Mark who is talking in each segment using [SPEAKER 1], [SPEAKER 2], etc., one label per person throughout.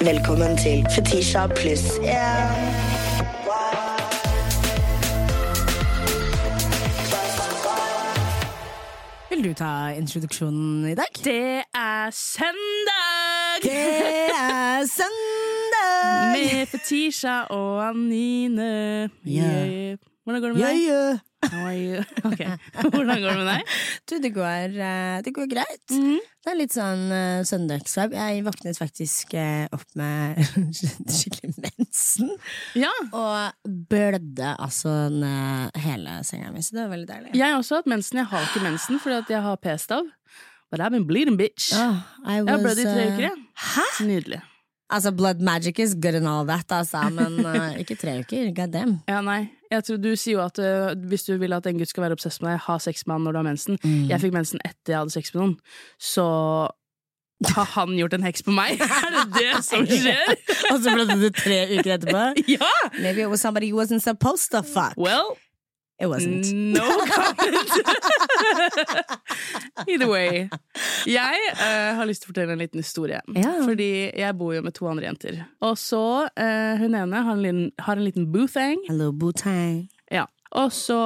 [SPEAKER 1] Velkommen til Fetisha pluss én.
[SPEAKER 2] Vil du ta introduksjonen i dag?
[SPEAKER 3] Det er søndag!
[SPEAKER 2] Det er søndag!
[SPEAKER 3] Med Fetisha og Anine.
[SPEAKER 2] Yeah.
[SPEAKER 3] Yeah. Hvordan går det med deg?
[SPEAKER 2] ja.
[SPEAKER 3] How are you? Ok, Hvordan går det med deg?
[SPEAKER 2] Du, det går, eh, det går greit.
[SPEAKER 3] Mhm.
[SPEAKER 2] Det er litt sånn uh, søndagsvibe. Jeg våknet faktisk uh, opp med skikkelig mensen.
[SPEAKER 3] Ja,
[SPEAKER 2] Og blødde altså ned hele senga mi, så det var veldig deilig.
[SPEAKER 3] jeg har også hatt mensen. Jeg har ikke mensen fordi at jeg har p-stav. But I've been bleeding, bitch.
[SPEAKER 2] Oh, I
[SPEAKER 3] Jeg har blødd i tre uker,
[SPEAKER 2] eh,
[SPEAKER 3] jeg.
[SPEAKER 2] Hæ?
[SPEAKER 3] Nydelig.
[SPEAKER 2] Altså, blood magic is good and all that, altså, men uh, ikke tre uker. God damn.
[SPEAKER 3] Ja, nei. Jeg tror Du sier jo at uh, hvis du vil at en gutt skal være obsess med deg, ha sex med han når du har mensen.
[SPEAKER 2] Mm.
[SPEAKER 3] Jeg fikk mensen etter jeg hadde sex med noen. Så har han gjort en heks på meg? Er det det som skjer?
[SPEAKER 2] Og så ble det tre uker etterpå?
[SPEAKER 3] Ja!
[SPEAKER 2] Maybe it was somebody you wasn't supposed to fuck.
[SPEAKER 3] Well,
[SPEAKER 2] It wasn't.
[SPEAKER 3] no comment. Either way. Jeg uh, har lyst til å fortelle en liten historie.
[SPEAKER 2] Ja.
[SPEAKER 3] Fordi jeg bor jo med to andre jenter. Og så, uh, hun ene har en liten, har en liten boothang.
[SPEAKER 2] Hello, boothang.
[SPEAKER 3] Ja. Og så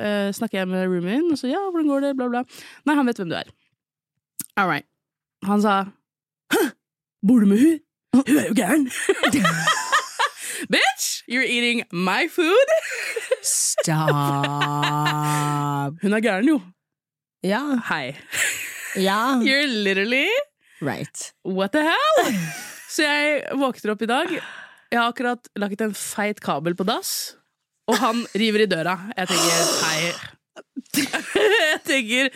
[SPEAKER 3] uh, snakker jeg med roomien min, og så ja, hvordan går det, bla, bla. Nei, han vet hvem du er. All right. Han sa Hæ? Bor du med hun? Hun er jo gæren! Bitch! You're eating my food!
[SPEAKER 2] Stop.
[SPEAKER 3] Hun er gæren, jo.
[SPEAKER 2] Ja.
[SPEAKER 3] Hei.
[SPEAKER 2] Ja.
[SPEAKER 3] You're literally
[SPEAKER 2] Right.
[SPEAKER 3] what the hell? Så jeg våkner opp i dag. Jeg har akkurat lagt en feit kabel på dass, og han river i døra. Jeg tenker hei. Jeg tenker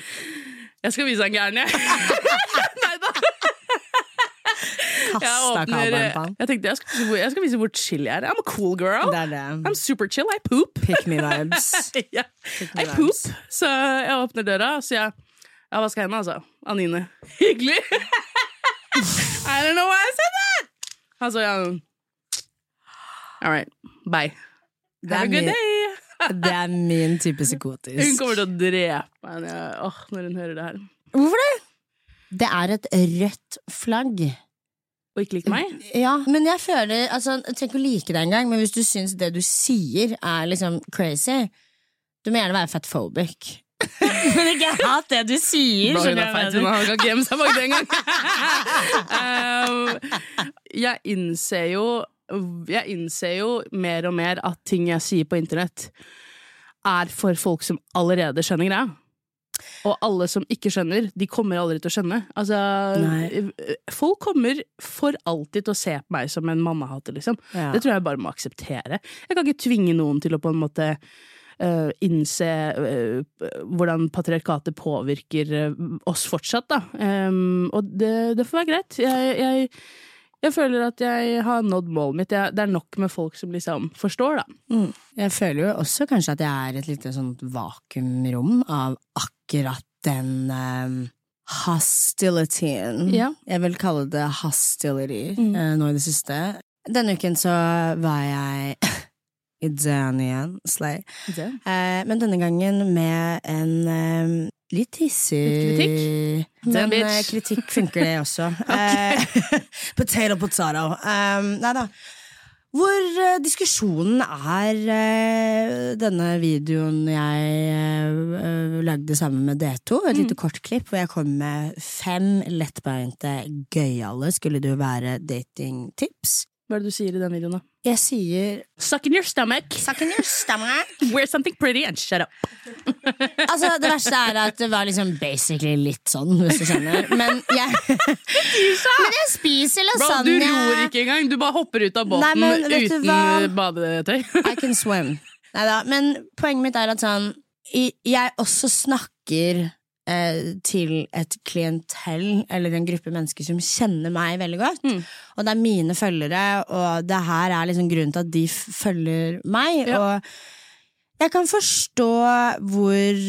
[SPEAKER 3] Jeg skal vise han gæren, jeg.
[SPEAKER 2] Kasta kameraet på han.
[SPEAKER 3] jeg tenkte jeg skal, vise hvor, jeg skal vise hvor chill jeg er. I'm a cool girl.
[SPEAKER 2] Det det.
[SPEAKER 3] I'm super chill. I poop.
[SPEAKER 2] Pick me vibes.
[SPEAKER 3] yeah.
[SPEAKER 2] Pick me
[SPEAKER 3] I poop. Så jeg åpner døra og sier jeg, jeg vasker hendene, altså. Anine. Hyggelig. I don't know why I said that! Han sa ja. All right. Bye.
[SPEAKER 2] Det
[SPEAKER 3] Have a good day.
[SPEAKER 2] det er min type psykotisk.
[SPEAKER 3] Hun kommer til å drepe meg når hun hører det her.
[SPEAKER 2] Hvorfor det? Det er et rødt flagg.
[SPEAKER 3] Og ikke like meg?
[SPEAKER 2] Ja, men jeg føler altså, Jeg trenger ikke å like deg engang, men hvis du syns det du sier er liksom crazy, du må gjerne være fatphobic. men ikke hat det du sier. Skjønner
[SPEAKER 3] er
[SPEAKER 2] jeg
[SPEAKER 3] feit, har- kan ikke gjemme seg bak det engang. um, jeg innser jo Jeg innser jo mer og mer at ting jeg sier på internett, er for folk som allerede skjønner greia. Og alle som ikke skjønner, de kommer aldri til å skjønne. Altså,
[SPEAKER 2] Nei.
[SPEAKER 3] folk kommer for alltid til å se på meg som en mammahater, liksom.
[SPEAKER 2] Ja.
[SPEAKER 3] Det tror jeg bare må akseptere. Jeg kan ikke tvinge noen til å på en måte uh, innse uh, hvordan patriarkatet påvirker uh, oss fortsatt, da. Um, og det, det får være greit. Jeg, jeg, jeg føler at jeg har nådd målet mitt. Jeg, det er nok med folk som liksom forstår, da.
[SPEAKER 2] Mm. Jeg føler jo også kanskje at jeg er et lite sånt vakuumrom av akkurat den um, hostilityen.
[SPEAKER 3] Ja.
[SPEAKER 2] Jeg vil kalle det hostility
[SPEAKER 3] Mm.
[SPEAKER 2] uh, nå i det siste. Denne uken så var jeg i Dan igjen, Slay. Eh, men denne gangen med en um, litt hissig
[SPEAKER 3] kritikk?
[SPEAKER 2] Men
[SPEAKER 3] bitch.
[SPEAKER 2] eh, kritikk funker, det også. eh, potato, potato. Um, nei da. Hvor uh, diskusjonen er uh, denne videoen jeg eh, lagde sammen med D2, et
[SPEAKER 3] Mm.
[SPEAKER 2] lite kort klipp hvor jeg kom med fem lettbeinte gøyale skulle det jo være datingtips.
[SPEAKER 3] Hva er det du sier i den videoen, da?
[SPEAKER 2] Jeg sier
[SPEAKER 3] Suck in your stomach,
[SPEAKER 2] Suck in your stomach.
[SPEAKER 3] wear something pretty, and shut up.
[SPEAKER 2] Altså, det verste er at det var liksom basically litt sånn, hvis du skjønner. Men jeg, men jeg spiser
[SPEAKER 3] Bro,
[SPEAKER 2] lasagne.
[SPEAKER 3] du ror ikke engang! Du bare hopper ut av båten
[SPEAKER 2] Nei, men
[SPEAKER 3] uten badetøy.
[SPEAKER 2] I can swim. Neida, men poenget mitt er at sånn Jeg også snakker eh, til et klientell, eller en gruppe mennesker som kjenner meg veldig godt.
[SPEAKER 3] Mm.
[SPEAKER 2] Og det er mine følgere, og det her er liksom grunnen til at de følger meg.
[SPEAKER 3] Ja.
[SPEAKER 2] Og jeg kan forstå hvor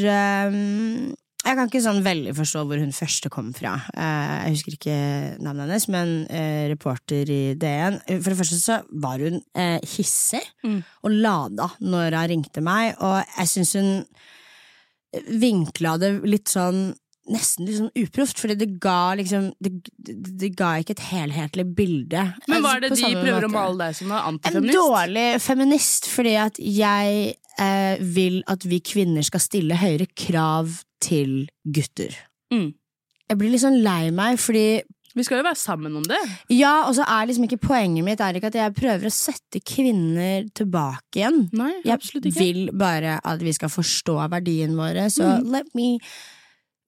[SPEAKER 2] um, Jeg kan ikke sånn veldig forstå hvor hun første kom fra. Uh, jeg husker ikke navnet hennes, men uh, reporter i DN. For det første så var hun uh, hissig
[SPEAKER 3] Mm.
[SPEAKER 2] og lada når hun ringte meg, og jeg syns hun vinkla det litt sånn nesten litt sånn uproft, fordi det ga liksom det, det, ga ikke et helhetlig bilde.
[SPEAKER 3] Men hva
[SPEAKER 2] Altså,
[SPEAKER 3] er det de
[SPEAKER 2] prøver
[SPEAKER 3] prøver å male deg som
[SPEAKER 2] er
[SPEAKER 3] antifeminist?
[SPEAKER 2] En dårlig feminist, fordi at jeg eh, vil at vi kvinner skal stille høyere krav til gutter.
[SPEAKER 3] Mm.
[SPEAKER 2] Jeg blir litt sånn lei meg, fordi
[SPEAKER 3] Vi skal jo være sammen om det.
[SPEAKER 2] Ja, og så er liksom ikke poenget mitt er ikke at jeg prøver å sette kvinner tilbake igjen.
[SPEAKER 3] Nei, absolutt ikke.
[SPEAKER 2] Jeg vil bare at vi skal forstå verdien våre, så
[SPEAKER 3] mm.
[SPEAKER 2] let me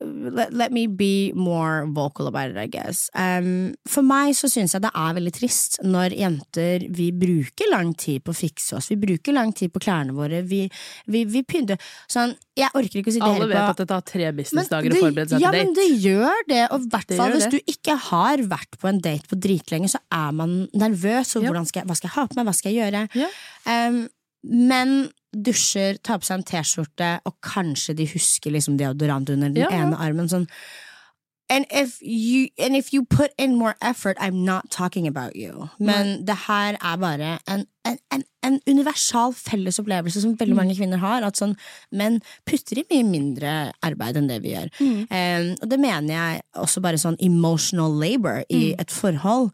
[SPEAKER 2] Let, let me be more vocal about it, I guess. Um, for meg så syns jeg det er veldig trist når jenter Vi bruker lang tid på å fikse oss, vi bruker lang tid på klærne våre, vi, vi, vi pynter Sånn, jeg orker ikke å sitte
[SPEAKER 3] Alle vet
[SPEAKER 2] på
[SPEAKER 3] at det tar tre businessdager å forberede seg
[SPEAKER 2] ja,
[SPEAKER 3] til
[SPEAKER 2] men det gjør det, og i hvert fall hvis du ikke har vært på en date på dritlenge, så er man nervøs, og
[SPEAKER 3] Ja.
[SPEAKER 2] skal jeg, hva skal jeg ha på meg, hva skal jeg gjøre?
[SPEAKER 3] Ja.
[SPEAKER 2] Um, men dusjer, tar på seg en T-skjorte, og kanskje de husker liksom deodorant under den
[SPEAKER 3] Ja, ja.
[SPEAKER 2] ene armen, sånn And if, you, and if you put in more effort, I'm not talking about you. Men det her er bare en, en, en, en universal felles opplevelse som veldig
[SPEAKER 3] Mm.
[SPEAKER 2] mange kvinner har. At sånn, menn putter i mye mindre arbeid enn det vi gjør.
[SPEAKER 3] Mm.
[SPEAKER 2] Um, og det mener jeg også bare sånn emotional labor i
[SPEAKER 3] Mm.
[SPEAKER 2] et forhold.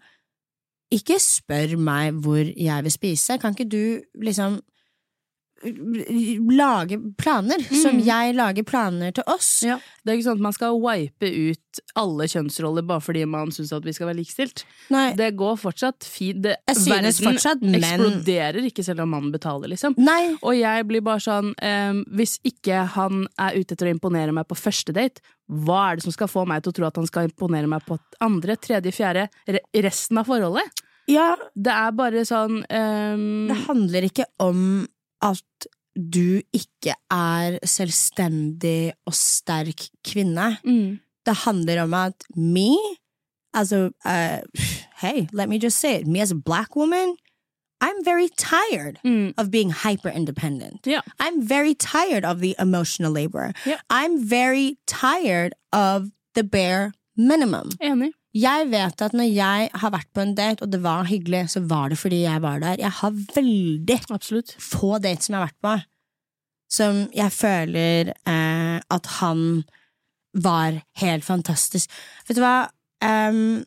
[SPEAKER 2] Ikke spør meg hvor jeg vil spise. Kan ikke du liksom lage planer, som
[SPEAKER 3] Mm.
[SPEAKER 2] jeg lager planer til oss?
[SPEAKER 3] Ja, det er ikke sånn at man skal wipe ut alle kjønnsroller bare fordi man syns at vi skal være likestilt.
[SPEAKER 2] Nei,
[SPEAKER 3] Det går fortsatt fint. Verden
[SPEAKER 2] fortsatt men...
[SPEAKER 3] eksploderer ikke selv om mannen betaler, liksom.
[SPEAKER 2] nei,
[SPEAKER 3] Og jeg blir bare sånn um, Hvis ikke han er ute etter å imponere meg på første date, hva er det som skal få meg til å tro at han skal imponere meg på andre, tredje, fjerde, resten av forholdet?
[SPEAKER 2] ja,
[SPEAKER 3] Det er bare sånn um...
[SPEAKER 2] det handler ikke om at du ikke er selvstendig og sterk kvinne.
[SPEAKER 3] mm,
[SPEAKER 2] Det handler om at me, altså, uh, hey, let me just say it, me as a black woman, I'm very tired
[SPEAKER 3] mm,
[SPEAKER 2] of being hyper independent.
[SPEAKER 3] Yeah.
[SPEAKER 2] I'm very tired of the emotional labor.
[SPEAKER 3] Yeah.
[SPEAKER 2] I'm very tired of the bare minimum.
[SPEAKER 3] Enig.
[SPEAKER 2] Jeg vet at når jeg har vært på en date, og det var hyggelig, så var det fordi jeg var der. Jeg har veldig
[SPEAKER 3] Absolutt.
[SPEAKER 2] få dates som jeg har vært på, som jeg føler eh, at han var helt fantastisk. Vet du hva? Um,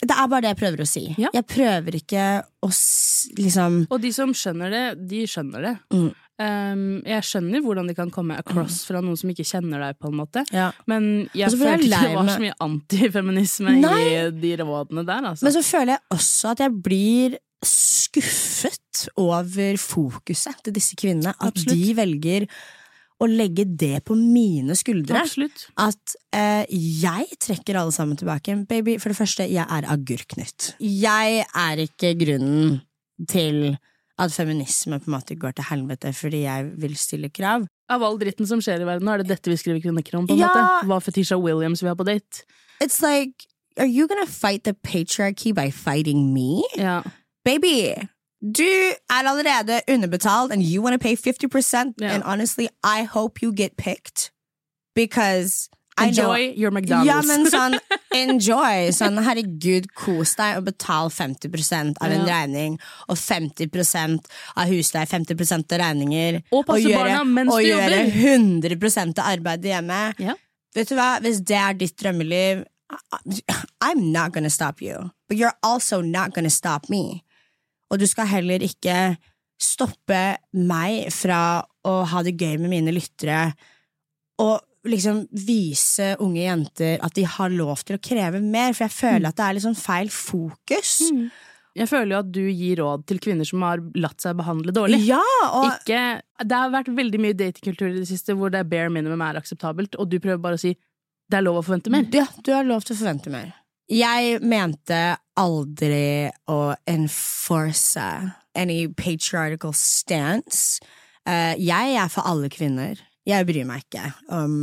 [SPEAKER 2] det er bare det jeg prøver å si.
[SPEAKER 3] Ja.
[SPEAKER 2] Jeg prøver ikke å liksom
[SPEAKER 3] Og de som skjønner det, de skjønner det.
[SPEAKER 2] Mm.
[SPEAKER 3] Ehm, jeg skjønner hvordan de kan komme across fra noen som ikke kjenner deg, på en måte.
[SPEAKER 2] ja.
[SPEAKER 3] Men jeg
[SPEAKER 2] Og så blir jeg
[SPEAKER 3] følte ikke det var så mye antifeminisme i de rådene der, altså.
[SPEAKER 2] Men så føler jeg også at jeg blir skuffet over fokuset til disse kvinnene. At
[SPEAKER 3] Absolutt.
[SPEAKER 2] de velger å legge det på mine skuldre.
[SPEAKER 3] Absolutt.
[SPEAKER 2] at eh, jeg trekker alle sammen tilbake. Baby, for det første, jeg er agurknytt. Jeg er ikke grunnen til at feminisme på en måte går til helvete fordi jeg vil stille krav.
[SPEAKER 3] Av all dritten som skjer i verden, er det dette vi skriver kronikker om. på en
[SPEAKER 2] Ja.
[SPEAKER 3] måte Hva Fetisha Williams vil ha på date.
[SPEAKER 2] It's like, are you gonna fight the patriarchy by fighting me?
[SPEAKER 3] Ja.
[SPEAKER 2] Baby, du er allerede underbetalt and you wanna pay 50%, and honestly, I hope you get picked. Because
[SPEAKER 3] Enjoy your McDonald's.
[SPEAKER 2] Ja, men sånn, enjoy. Sånn, herregud, kos deg og betal 50% av en
[SPEAKER 3] Ja.
[SPEAKER 2] regning, og 50% av husleie, 50 av regninger.
[SPEAKER 3] Og passe
[SPEAKER 2] gjøre,
[SPEAKER 3] barna mens
[SPEAKER 2] og
[SPEAKER 3] du
[SPEAKER 2] gjøre
[SPEAKER 3] jobber.
[SPEAKER 2] 100 av arbeidet hjemme.
[SPEAKER 3] Ja.
[SPEAKER 2] Vet du hva, hvis det er ditt drømmeliv, I'm not gonna stop you. But you're also not gonna stop me. Og du skal heller ikke stoppe meg fra å ha det gøy med mine lyttere, og liksom vise unge jenter at de har lov til å kreve mer, for jeg føler at det er litt sånn feil fokus.
[SPEAKER 3] Mm. Jeg føler jo at du gir råd til kvinner som har latt seg behandle dårlig.
[SPEAKER 2] Ja, og
[SPEAKER 3] Ikke, det har vært veldig mye datingkultur i det siste hvor det bare minimum er akseptabelt, og du prøver bare å si det er lov å forvente mer.
[SPEAKER 2] Ja, du har lov til å forvente mer. Jeg mente aldri å enforce any patriarchal stance. Eh, jeg er for alle kvinner. Jeg bryr meg ikke om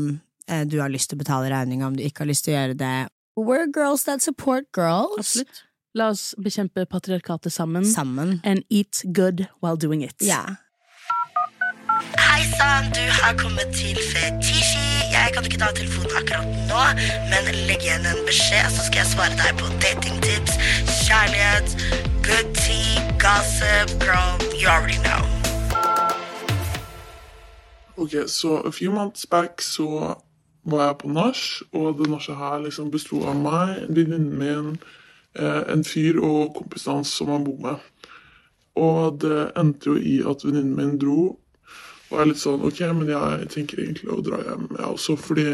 [SPEAKER 2] eh, du har lyst til å betale regninga, om du ikke har lyst til å gjøre det. We're girls that support girls.
[SPEAKER 3] Absolutt. La oss bekjempe patriarkatet sammen.
[SPEAKER 2] Sammen.
[SPEAKER 3] And eat good while doing it.
[SPEAKER 2] Ja.
[SPEAKER 1] Hei sann, du har kommet til Fetisji. Jeg kan ikke ta telefonen akkurat nå, men legg igjen en beskjed, så skal jeg svare deg på datingtips, kjærlighet, good tea, gossip, girl, you already know.
[SPEAKER 4] Okay, so a few months back så var jeg på nach, og det nachet her liksom besto av meg, venninnen min, eh, en fyr og kompisen hans som han bor med. Og det endte jo i at venninnen min dro. Og jeg er litt sånn OK, men jeg tenker egentlig å dra hjem, jeg også, fordi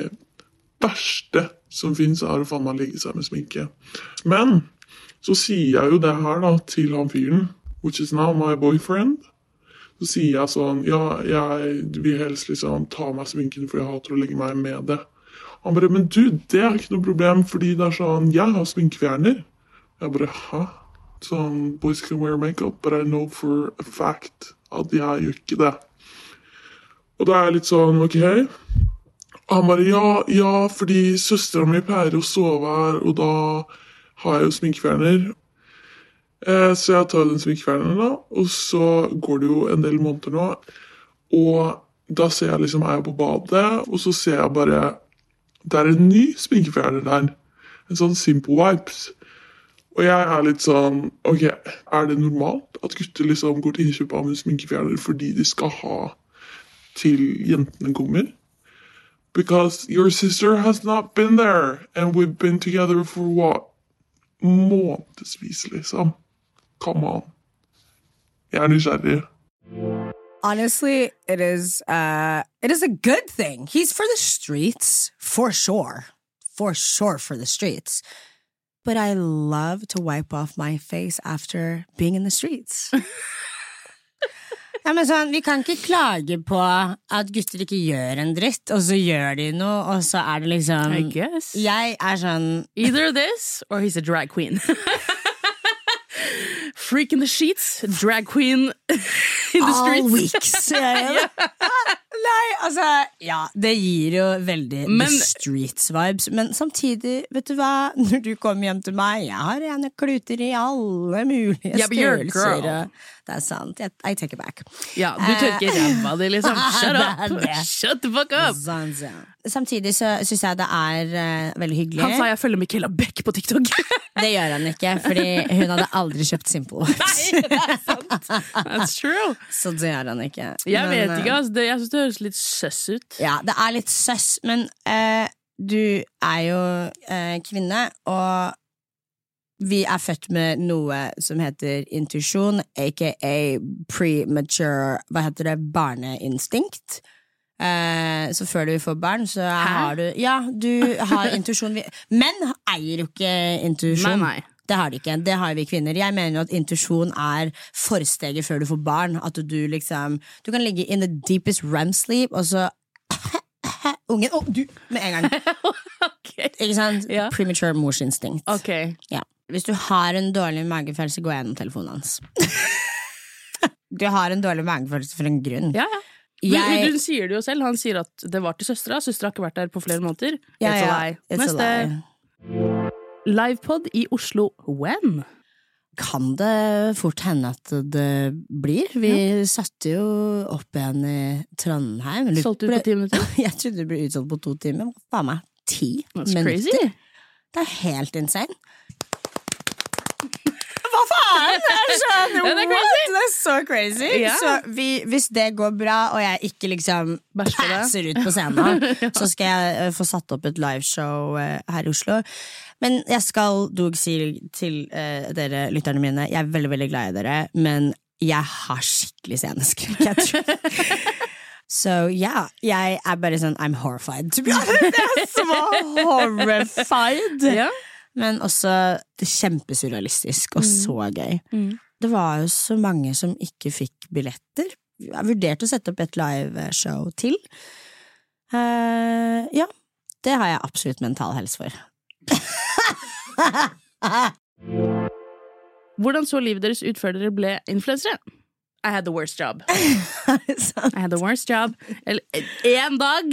[SPEAKER 4] verste som fins, er å faen meg legge seg med sminke. Men så sier jeg jo det her da til han fyren, which is now my boyfriend. Så sier jeg sånn Ja, jeg vil helst liksom ta av meg sminken, for jeg hater å legge meg med det. Han bare Men du, det er ikke noe problem, fordi det er sånn Jeg har sminkefjerner. Jeg bare Hæ? Sånn Boys can wear makeup, but I know for a fact at jeg gjør ikke det. Og da er jeg litt sånn OK. Han bare ja, ja, fordi søstera mi pleier å sove her, og da har jeg jo sminkefjerner. Eh, så jeg tar den sminkefjerneren, da, og så går det jo en del måneder nå. Og da ser jeg liksom, er jeg på badet, og så ser jeg bare Det er en ny sminkefjerner der. En sånn Simple Wipes. Og jeg er litt sånn OK, er det normalt at gutter liksom går til innkjøp av en sminkefjerner fordi de skal ha til jentene kommer? Because your sister has not been there, and we've been together for what? Månedsvis, liksom. Come on. Jeg er nysgjerrig.
[SPEAKER 2] Honestly, it is uh it is a good thing. He's for the streets, for sure. For sure for the streets. But I love to wipe off my face after being in the streets. Ja, men sånn, Vi kan ikke klage på at gutter ikke gjør en dritt, og så gjør de noe, og så er det liksom
[SPEAKER 3] I guess.
[SPEAKER 2] Jeg er sånn
[SPEAKER 3] Either this or he's a drag queen. Freak in the sheets, drag queen in the
[SPEAKER 2] all
[SPEAKER 3] streets.
[SPEAKER 2] weeks. Ja, Nei, altså Ja, det gir jo veldig
[SPEAKER 3] Men-
[SPEAKER 2] The Streets-vibes, men samtidig, vet du hva, når du kommer hjem til meg Jeg har rene kluter i alle mulige
[SPEAKER 3] Yeah,
[SPEAKER 2] størrelser. Det er sant. I take it back.
[SPEAKER 3] Ja, du tørker ræva di, liksom. Shut up! Shut the fuck up!
[SPEAKER 2] Samtidig så syns jeg det er eh, veldig hyggelig.
[SPEAKER 3] Han sa jeg følger Michaela Beck på TikTok.
[SPEAKER 2] Det gjør han ikke, fordi hun hadde aldri kjøpt Simple Nei,
[SPEAKER 3] det er sant. That's true.
[SPEAKER 2] Så det gjør han ikke.
[SPEAKER 3] Jeg
[SPEAKER 2] Men,
[SPEAKER 3] vet
[SPEAKER 2] eh,
[SPEAKER 3] ikke, altså. Det, jeg syns det høres litt søss ut.
[SPEAKER 2] Ja, det er litt søss, men eh, du er jo eh, kvinne, og vi er født med noe som heter intuisjon, aka premature Hva heter det? Barneinstinkt. Eh, så før du får barn, så har du Ja, du har intuisjon. Menn eier jo ikke intuisjon. Det har de ikke. Det har vi kvinner. Jeg mener jo at intuisjon er forsteget før du får barn. At du liksom Du kan ligge in the deepest rem sleep, og så Ungen Å, du! Med en gang.
[SPEAKER 3] okay.
[SPEAKER 2] Ikke sant?
[SPEAKER 3] Ja.
[SPEAKER 2] Premature morsinstinkt.
[SPEAKER 3] Ok.
[SPEAKER 2] Ja. Hvis du har en dårlig magefølelse, gå gjennom telefonen hans. du har en dårlig magefølelse for en grunn.
[SPEAKER 3] Ja, ja.
[SPEAKER 2] Jeg-
[SPEAKER 3] du sier det jo selv. Han sier at det var til søstera. Søstera har ikke vært der på flere måneder.
[SPEAKER 2] Ja, ja. It's
[SPEAKER 3] Neste. Livepod i Oslo when?
[SPEAKER 2] Kan det fort hende at det blir. Vi satte jo opp igjen i Trondheim.
[SPEAKER 3] Solgte ut
[SPEAKER 2] på
[SPEAKER 3] ti minutter?
[SPEAKER 2] Jeg trodde det ble utsolgt på to timer. Faen meg ti
[SPEAKER 3] That's
[SPEAKER 2] minutter.
[SPEAKER 3] crazy.
[SPEAKER 2] Det er helt insane. Hva faen?! Det er sånn, what? Det er så crazy.
[SPEAKER 3] Ja.
[SPEAKER 2] Så vi, hvis det går bra, og jeg ikke liksom passer ut på scenen, så skal jeg eh, få satt opp et liveshow eh, her i Oslo. Men jeg skal dog si til uh, dere lytterne mine, jeg er veldig, veldig glad i dere, men jeg har skikkelig sceneskrekk. jeg tror. Så ja, jeg er bare sånn I'm horrified, to be honest. Jeg er så horrified!
[SPEAKER 3] Ja.
[SPEAKER 2] Men også kjempesurrealistisk og så gøy.
[SPEAKER 3] Mm.
[SPEAKER 2] Det var jo så mange som ikke fikk billetter. Jeg vurderte å sette opp et liveshow til. Uh, ja, det har jeg absolutt mental helse for.
[SPEAKER 3] Hvordan så livet deres ut før dere ble influensere? I had the worst job. I had the worst job. Eller en dag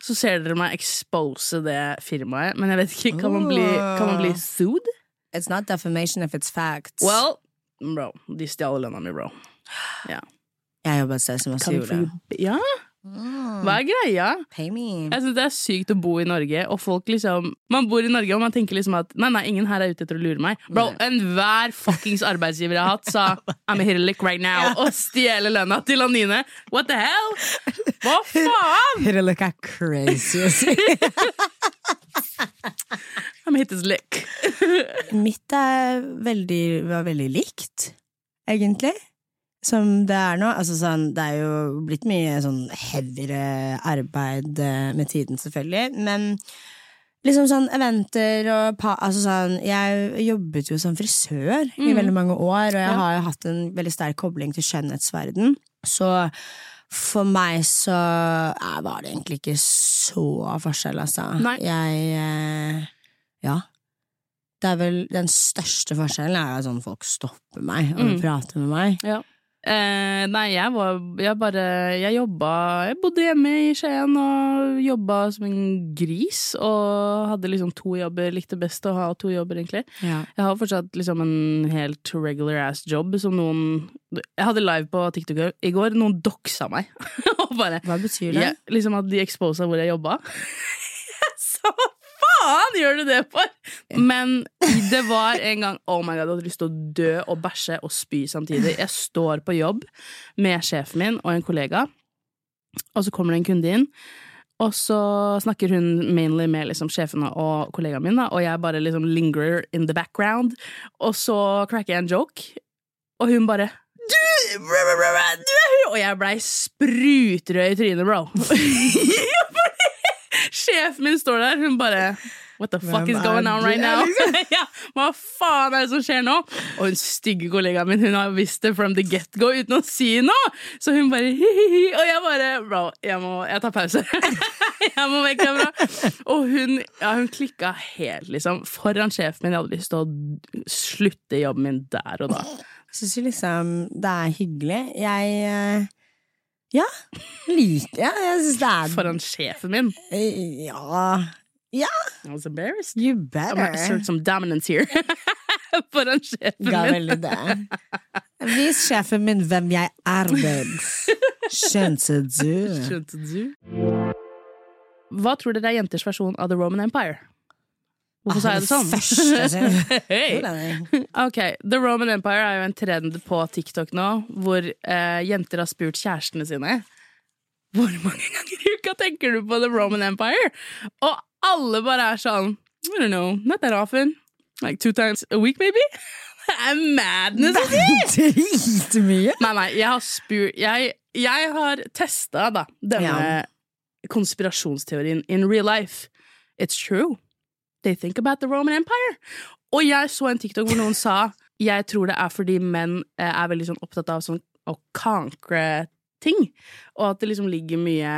[SPEAKER 3] så ser dere meg expose det firmaet, men jeg vet ikke, kan man bli, kan man bli sued?
[SPEAKER 2] It's not defamation if it's facts.
[SPEAKER 3] Well, bro, de stjal lønna mi, bro. Ja.
[SPEAKER 2] jeg jobba et sted som også gjorde det.
[SPEAKER 3] Ja? Hva er greia?
[SPEAKER 2] Pay me.
[SPEAKER 3] Jeg synes Det er sykt å bo i Norge, og folk liksom Man bor i Norge, og man tenker liksom at Nei, nei, ingen her er ute etter å lure meg. Bro, enhver fuckings arbeidsgiver jeg har hatt, sa I'm here lick right now, og stjeler lønna til Anine. What the hell? Hva faen?
[SPEAKER 2] Look at crazy.
[SPEAKER 3] I'm hit this lick.
[SPEAKER 2] Mitt er veldig, var veldig likt, egentlig. Som det er nå. Altså sånn, det er jo blitt mye sånn heavyere arbeid eh, med tiden, selvfølgelig. Men liksom sånn eventer og pa Altså sånn Jeg jobbet jo som frisør i veldig mange år, og jeg
[SPEAKER 3] Ja.
[SPEAKER 2] har jo hatt en veldig sterk kobling til skjønnhetsverden. Så for meg så jeg, var det egentlig ikke så forskjell, altså.
[SPEAKER 3] Nei.
[SPEAKER 2] Jeg eh, Ja. Det er vel den største forskjellen er at sånn folk stopper meg og
[SPEAKER 3] Mm.
[SPEAKER 2] prater med meg.
[SPEAKER 3] Ja. Eh, nei, jeg var Jeg bare Jeg jobba Jeg bodde hjemme i Skien og jobba som en gris. Og hadde liksom to jobber. Likte best å ha to jobber, egentlig.
[SPEAKER 2] Ja.
[SPEAKER 3] Jeg har fortsatt liksom en helt regular ass job som noen Jeg hadde live på TikTok i går. Noen doxa meg. og bare
[SPEAKER 2] Hva betyr det?
[SPEAKER 3] jeg, Liksom at de exposa hvor jeg jobba. jeg hva faen gjør du det for?! Men det var en gang Oh my god, jeg hadde lyst til å dø og bæsje og spy samtidig. Jeg står på jobb med sjefen min og en kollega, og så kommer det en kunde inn. Og så snakker hun mainly med liksom sjefene og kollegaen min, da, og jeg bare liksom linger in the background. Og så cracker jeg en joke, og hun bare du, du er hun! Og jeg blei sprutrød i trynet, bro. Sjefen min står der, hun bare What the fuck
[SPEAKER 2] Hvem
[SPEAKER 3] is going on right now?
[SPEAKER 2] liksom?
[SPEAKER 3] ja, hva faen er det som skjer nå? Og hun stygge kollegaen min Hun har visst det from the get-go uten å si noe! Så hun bare hi-hi-hi, og jeg bare Bro, jeg må Jeg tar pause. jeg må vekk herfra. Og hun, ja, hun klikka helt, liksom. Foran sjefen min. Jeg hadde lyst til å slutte jobben min der og da.
[SPEAKER 2] Jeg syns liksom det er hyggelig. Jeg eh, Ja, liker jeg. Jeg synes det er
[SPEAKER 3] Foran sjefen min.
[SPEAKER 2] Eh, Ja Ja,
[SPEAKER 3] I was embarrassed.
[SPEAKER 2] you
[SPEAKER 3] I'm gonna assert some dominance here. Foran sjefen
[SPEAKER 2] Ga
[SPEAKER 3] min.
[SPEAKER 2] veldig det. Vis sjefen min hvem jeg er, babes. Skjønte du?
[SPEAKER 3] Skjønte du? Hva tror dere er jenters versjon av The Roman Empire? Hvorfor sa jeg det sånn?
[SPEAKER 2] Altså.
[SPEAKER 3] Ok, The Roman Empire er jo en trend på TikTok nå, hvor eh, jenter har spurt kjærestene sine Hvor mange ganger i uka tenker du på The Roman Empire? Og alle bare er sånn I don't know, not that often. Like two times a week, maybe? Det er madness! Det er
[SPEAKER 2] Dritmye.
[SPEAKER 3] Nei, nei, jeg har spurt Jeg, jeg har testa da denne
[SPEAKER 2] Ja.
[SPEAKER 3] konspirasjonsteorien in real life. It's true. They think about the Roman Empire. Og jeg så en TikTok hvor noen sa jeg tror det er fordi menn eh, er veldig sånn opptatt av sånn å kankre ting, og at det liksom ligger mye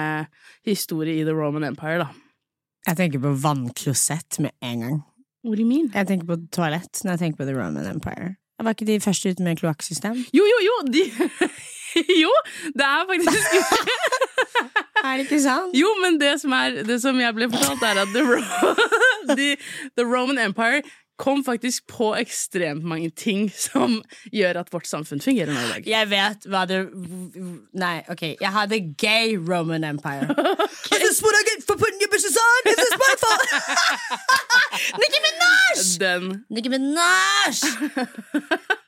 [SPEAKER 3] historie i the Roman Empire, da.
[SPEAKER 2] Jeg tenker på vannklosett med en gang.
[SPEAKER 3] What do you mean?
[SPEAKER 2] Jeg tenker på toalett når jeg tenker på The Roman Empire. Var ikke de første ute med kloakksystem?
[SPEAKER 3] Jo, jo, jo! De, jo, det er faktisk
[SPEAKER 2] Er det ikke sant?
[SPEAKER 3] Jo, men det som, er, det som jeg ble fortalt, er at The, Ro the, the Roman Empire kom faktisk på ekstremt mange ting som gjør at vårt samfunn fungerer nå i dag.
[SPEAKER 2] Jeg vet hva det Nei, ok. Jeg har The Gay Roman Empire. This is what I get for putting your bitches on! This is my fault! Nicki Minaj!
[SPEAKER 3] Den
[SPEAKER 2] Nicki Minaj!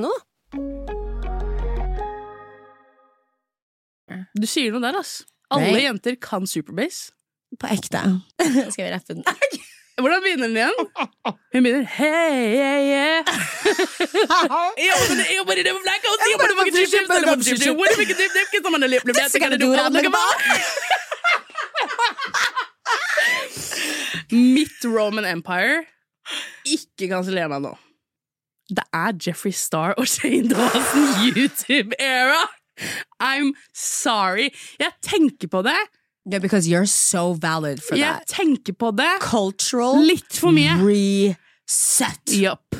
[SPEAKER 5] da.
[SPEAKER 3] Du sier noe der, ass. Alle
[SPEAKER 2] Nei.
[SPEAKER 3] jenter kan Superbase.
[SPEAKER 2] På ekte. Skal vi rappe den?
[SPEAKER 3] Hvordan begynner den igjen? Hun begynner Hey, yeah, yeah. Mitt Roman Empire Ikke kanseller meg nå. Det er Jeffrey Star og Shane Dawson YouTube-era! I'm sorry. Jeg tenker på det.
[SPEAKER 2] Yeah, because you're so valid for
[SPEAKER 3] Jeg
[SPEAKER 2] that.
[SPEAKER 3] tenker på det.
[SPEAKER 2] Cultural
[SPEAKER 3] Litt for mye.
[SPEAKER 2] reset.
[SPEAKER 3] Yup.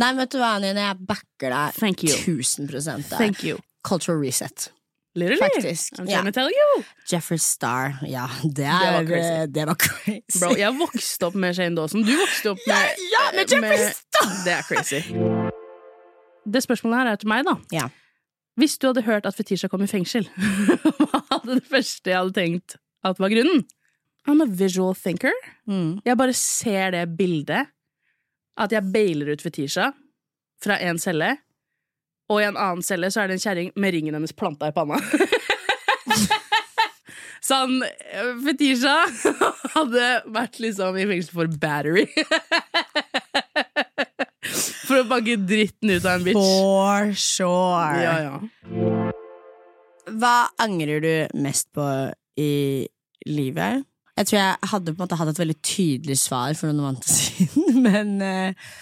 [SPEAKER 2] Nei, vet du hva, Nine, jeg backer deg
[SPEAKER 3] Thank you.
[SPEAKER 2] 1000 der.
[SPEAKER 3] Thank you.
[SPEAKER 2] Cultural reset.
[SPEAKER 3] Literally.
[SPEAKER 2] Faktisk.
[SPEAKER 3] I'm
[SPEAKER 2] Ja.
[SPEAKER 3] trying to tell you.
[SPEAKER 2] Jeffrey Star, ja, det,
[SPEAKER 3] var
[SPEAKER 2] er,
[SPEAKER 3] crazy.
[SPEAKER 2] det var crazy.
[SPEAKER 3] Bro, jeg vokste opp med Shane Dawson. Du vokste opp med
[SPEAKER 2] ja, med Jeffrey Star!
[SPEAKER 3] Det er crazy. Det spørsmålet her er til meg, da.
[SPEAKER 2] Ja.
[SPEAKER 3] Hvis du hadde hørt at Fetisha kom i fengsel, hva hadde det første jeg hadde tenkt at var grunnen? I'm a visual thinker.
[SPEAKER 2] Mm.
[SPEAKER 3] Jeg bare ser det bildet. At jeg bailer ut Fetisha fra en celle, og i en annen celle så er det en kjerring med ringen hennes planta i panna. Sånn Fetisha hadde vært liksom i fengsel for battery. For å banke dritten ut av en bitch.
[SPEAKER 2] For sure.
[SPEAKER 3] Ja, ja.
[SPEAKER 2] Hva angrer du mest på i livet? Jeg tror jeg hadde på en måte hatt et veldig tydelig svar for noen måneder siden, men uh,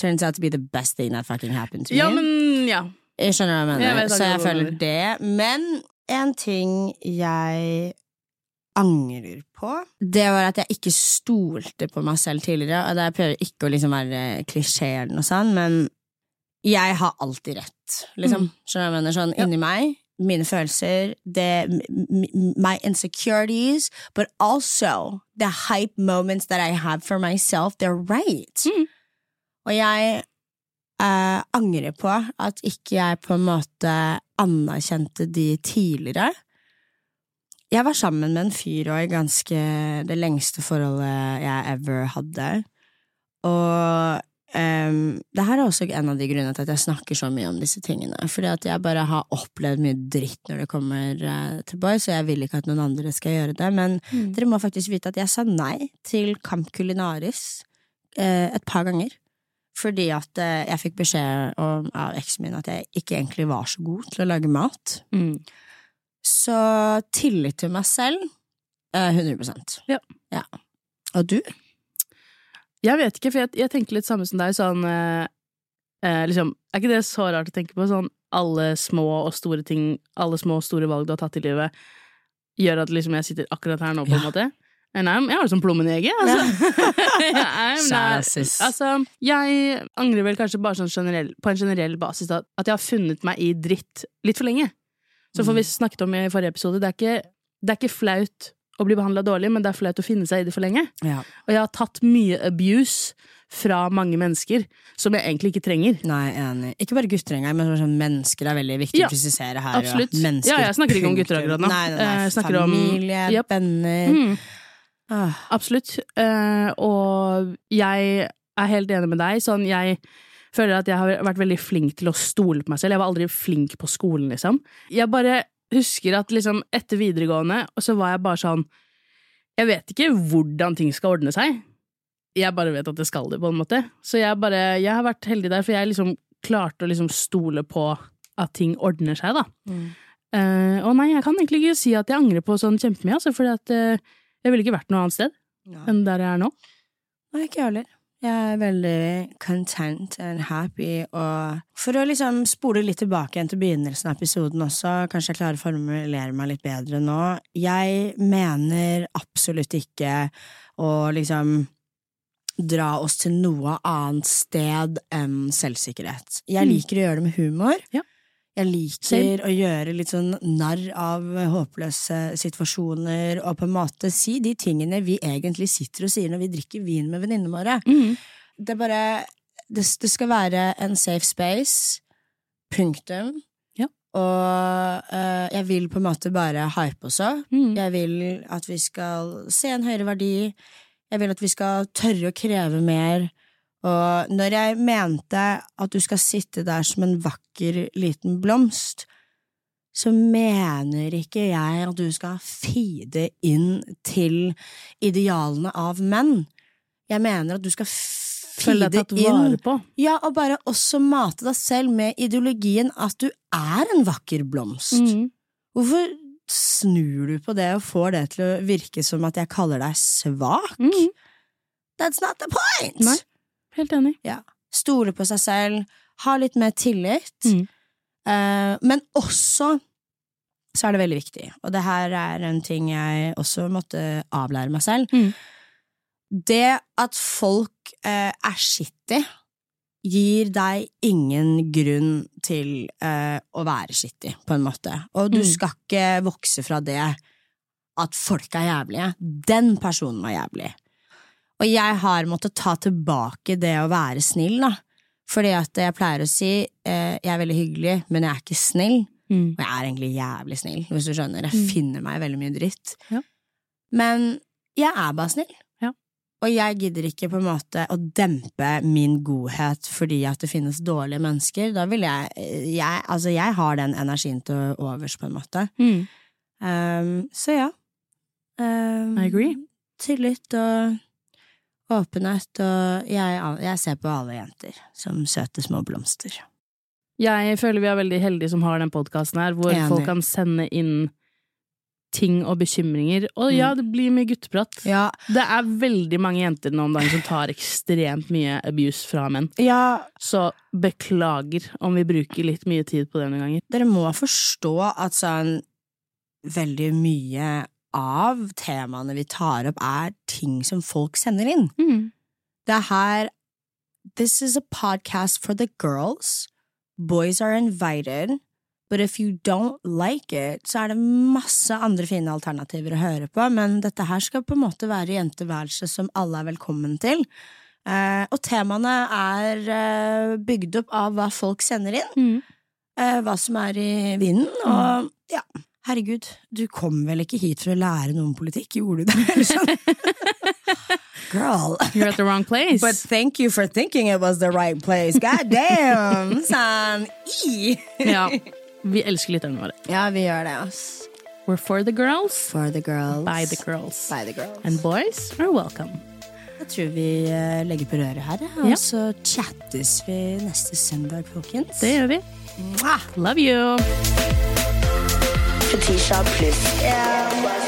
[SPEAKER 2] turns out to be the best thing that fucking happened to
[SPEAKER 3] Ja,
[SPEAKER 2] me.
[SPEAKER 3] Men ja.
[SPEAKER 2] Jeg skjønner hva jeg
[SPEAKER 3] Jeg
[SPEAKER 2] mener,
[SPEAKER 3] vet
[SPEAKER 2] så jeg
[SPEAKER 3] akkurat hva du
[SPEAKER 2] føler det. Men en ting jeg angrer på, det var at jeg ikke stolte på meg selv tidligere. Og det jeg prøver ikke å liksom være klisjé eller noe sånt, men jeg har alltid rett, liksom. Skjønner du hva jeg mener? Sånn inni meg, mine følelser, det, m- m- my insecurities, but also the hype moments that I have for myself, they're right.
[SPEAKER 3] Mm.
[SPEAKER 2] Og jeg eh, angrer på at ikke jeg på en måte anerkjente de tidligere. Jeg var sammen med en fyr og i ganske det lengste forholdet jeg ever hadde. Og um, det her er også en av de grunnene til at jeg snakker så mye om disse tingene. Fordi at jeg bare har opplevd mye dritt når det kommer uh, til boys, og jeg vil ikke at noen andre skal gjøre det. Men dere må faktisk vite at jeg sa nei til Camp Culinaris uh, et par ganger. Fordi at eh, jeg fikk beskjed om, av eksen min at jeg ikke egentlig var så god til å lage mat.
[SPEAKER 3] Mm.
[SPEAKER 2] Så tillit til meg selv eh, 100%
[SPEAKER 3] Ja.
[SPEAKER 2] ja. Og du?
[SPEAKER 3] Jeg vet ikke, for jeg, jeg tenker litt samme som deg. Sånn, eh, eh, liksom, er ikke det så rart å tenke på? Sånn, alle små og store ting, alle små og store valg du har tatt i livet, gjør at liksom, jeg sitter akkurat her nå, på en
[SPEAKER 2] Ja.
[SPEAKER 3] måte. And I'm, jeg har det som plommen i egget, altså.
[SPEAKER 2] Sis.
[SPEAKER 3] altså. Jeg angrer vel kanskje bare sånn generell, på en generell basis da, at jeg har funnet meg i dritt litt for lenge. Så
[SPEAKER 2] Mm.
[SPEAKER 3] vi snakket om i forrige episode, det er ikke, det er ikke flaut å bli behandla dårlig, men det er flaut å finne seg i det for lenge.
[SPEAKER 2] Ja.
[SPEAKER 3] Og jeg har tatt mye abuse fra mange mennesker som jeg egentlig ikke trenger.
[SPEAKER 2] Nei, enig. Ikke bare gutter engang, men sånn mennesker er veldig viktig
[SPEAKER 3] Ja,
[SPEAKER 2] å presisere her.
[SPEAKER 3] absolutt.
[SPEAKER 2] Ja.
[SPEAKER 3] Jeg snakker ikke om gutter akkurat nå.
[SPEAKER 2] Nei, nei, nei.
[SPEAKER 3] Eh, om-
[SPEAKER 2] Familie,
[SPEAKER 3] Japp.
[SPEAKER 2] venner.
[SPEAKER 3] Mm,
[SPEAKER 2] Ah.
[SPEAKER 3] absolutt. Uh, og jeg er helt enig med deg. Sånn, jeg føler at jeg har vært veldig flink til å stole på meg selv. Jeg var aldri flink på skolen, liksom. Jeg bare husker at liksom etter videregående, og så var jeg bare sånn Jeg vet ikke hvordan ting skal ordne seg. Jeg bare vet at det skal det, på en måte. Så jeg bare Jeg har vært heldig der, for jeg liksom klarte å liksom stole på at ting ordner seg, da.
[SPEAKER 2] Mm.
[SPEAKER 3] Uh, og nei, jeg kan egentlig ikke si at jeg angrer på sånn kjempemye, altså, fordi at eh, jeg ville ikke vært noe annet sted enn der jeg er nå.
[SPEAKER 2] Nei, ikke jeg heller. Jeg er veldig content and happy, og for å liksom spole litt tilbake igjen til begynnelsen av episoden også, kanskje jeg klarer å formulere meg litt bedre nå. Jeg mener absolutt ikke å liksom dra oss til noe annet sted enn selvsikkerhet. Jeg
[SPEAKER 3] Mm.
[SPEAKER 2] liker å gjøre det med humor.
[SPEAKER 3] Ja.
[SPEAKER 2] Jeg liker
[SPEAKER 3] Same.
[SPEAKER 2] å gjøre litt sånn narr av håpløse situasjoner, og på en måte si de tingene vi egentlig sitter og sier når vi drikker vin med venninnene våre.
[SPEAKER 3] Mm.
[SPEAKER 2] Det er bare det, det skal være en safe space. Punktum.
[SPEAKER 3] Ja.
[SPEAKER 2] Og øh, jeg vil på en måte bare hype også.
[SPEAKER 3] Mm.
[SPEAKER 2] Jeg vil at vi skal se en høyere verdi. Jeg vil at vi skal tørre å kreve mer. Og når jeg mente at du skal sitte der som en vakker liten blomst, så mener ikke jeg at du skal feede inn til idealene av menn. Jeg mener at du skal feede
[SPEAKER 3] deg tatt vare på.
[SPEAKER 2] ja, og bare også mate deg selv med ideologien at du er en vakker blomst.
[SPEAKER 3] Mm.
[SPEAKER 2] Hvorfor snur du på det og får det til å virke som at jeg kaller deg svak?
[SPEAKER 3] Mm.
[SPEAKER 2] That's not the point!
[SPEAKER 3] Nei. Helt enig.
[SPEAKER 2] Stole på seg selv, ha litt mer tillit,
[SPEAKER 3] Mm.
[SPEAKER 2] eh, men også så er det veldig viktig. Og det her er en ting jeg også måtte avlære meg selv.
[SPEAKER 3] Mm.
[SPEAKER 2] Det at folk eh, er shitty, gir deg ingen grunn til eh, å være shitty, på en måte. Og du
[SPEAKER 3] Mm.
[SPEAKER 2] skal ikke vokse fra det at folk er jævlige. Den personen var jævlig. Og jeg har måttet ta tilbake det å være snill, da. Fordi at jeg pleier å si eh, jeg er veldig hyggelig, men jeg er ikke snill.
[SPEAKER 3] Mm.
[SPEAKER 2] Og jeg er egentlig jævlig snill, hvis du skjønner. Jeg
[SPEAKER 3] Mm.
[SPEAKER 2] finner meg veldig mye dritt.
[SPEAKER 3] Ja.
[SPEAKER 2] Men jeg er bare snill.
[SPEAKER 3] Ja.
[SPEAKER 2] Og jeg gidder ikke på en måte å dempe min godhet fordi at det finnes dårlige mennesker. Da vil jeg, jeg Altså, jeg har den energien til overs, på en måte.
[SPEAKER 3] Mm.
[SPEAKER 2] Um, så ja. Um,
[SPEAKER 3] I agree.
[SPEAKER 2] Tillit og åpenhet, og jeg, jeg ser på alle jenter som søte små blomster.
[SPEAKER 3] Jeg føler vi er veldig heldige som har den podkasten her, hvor
[SPEAKER 2] Enig.
[SPEAKER 3] folk kan sende inn ting og bekymringer. Og ja, det blir mye gutteprat.
[SPEAKER 2] Ja,
[SPEAKER 3] Det er veldig mange jenter nå om dagen som tar ekstremt mye abuse fra menn.
[SPEAKER 2] ja
[SPEAKER 3] Så beklager om vi bruker litt mye tid på det noen ganger.
[SPEAKER 2] dere må forstå at sånn veldig mye av temaene vi tar opp, er ting som folk sender inn. Det er her This is a podcast for the girls. Boys are invited. But if you don't like it, så er det masse andre fine alternativer å høre på, men dette her skal på en måte være jenteværelse som alle er velkommen til. Eh, og temaene er eh, bygd opp av hva folk sender inn,
[SPEAKER 3] Mm.
[SPEAKER 2] eh, hva som er i vinden, og ja, herregud, du kom vel ikke hit for å lære noe om politikk, gjorde du det? Sånn? Girl.
[SPEAKER 3] You're at the wrong place.
[SPEAKER 2] But thank you for thinking it was the right place. God damn! Sånn, i.
[SPEAKER 3] ja, vi elsker lytterne våre.
[SPEAKER 2] Ja, vi gjør det, ass.
[SPEAKER 3] We're for the girls,
[SPEAKER 2] For the girls.
[SPEAKER 3] by the girls.
[SPEAKER 2] By the girls.
[SPEAKER 3] And boys are welcome.
[SPEAKER 2] Jeg tror vi eh, legger på røret her, og
[SPEAKER 3] Ja.
[SPEAKER 2] så chattes vi neste søndag, folkens.
[SPEAKER 3] Det gjør vi.
[SPEAKER 2] Mwah!
[SPEAKER 3] Love you!
[SPEAKER 1] Fetisha pluss.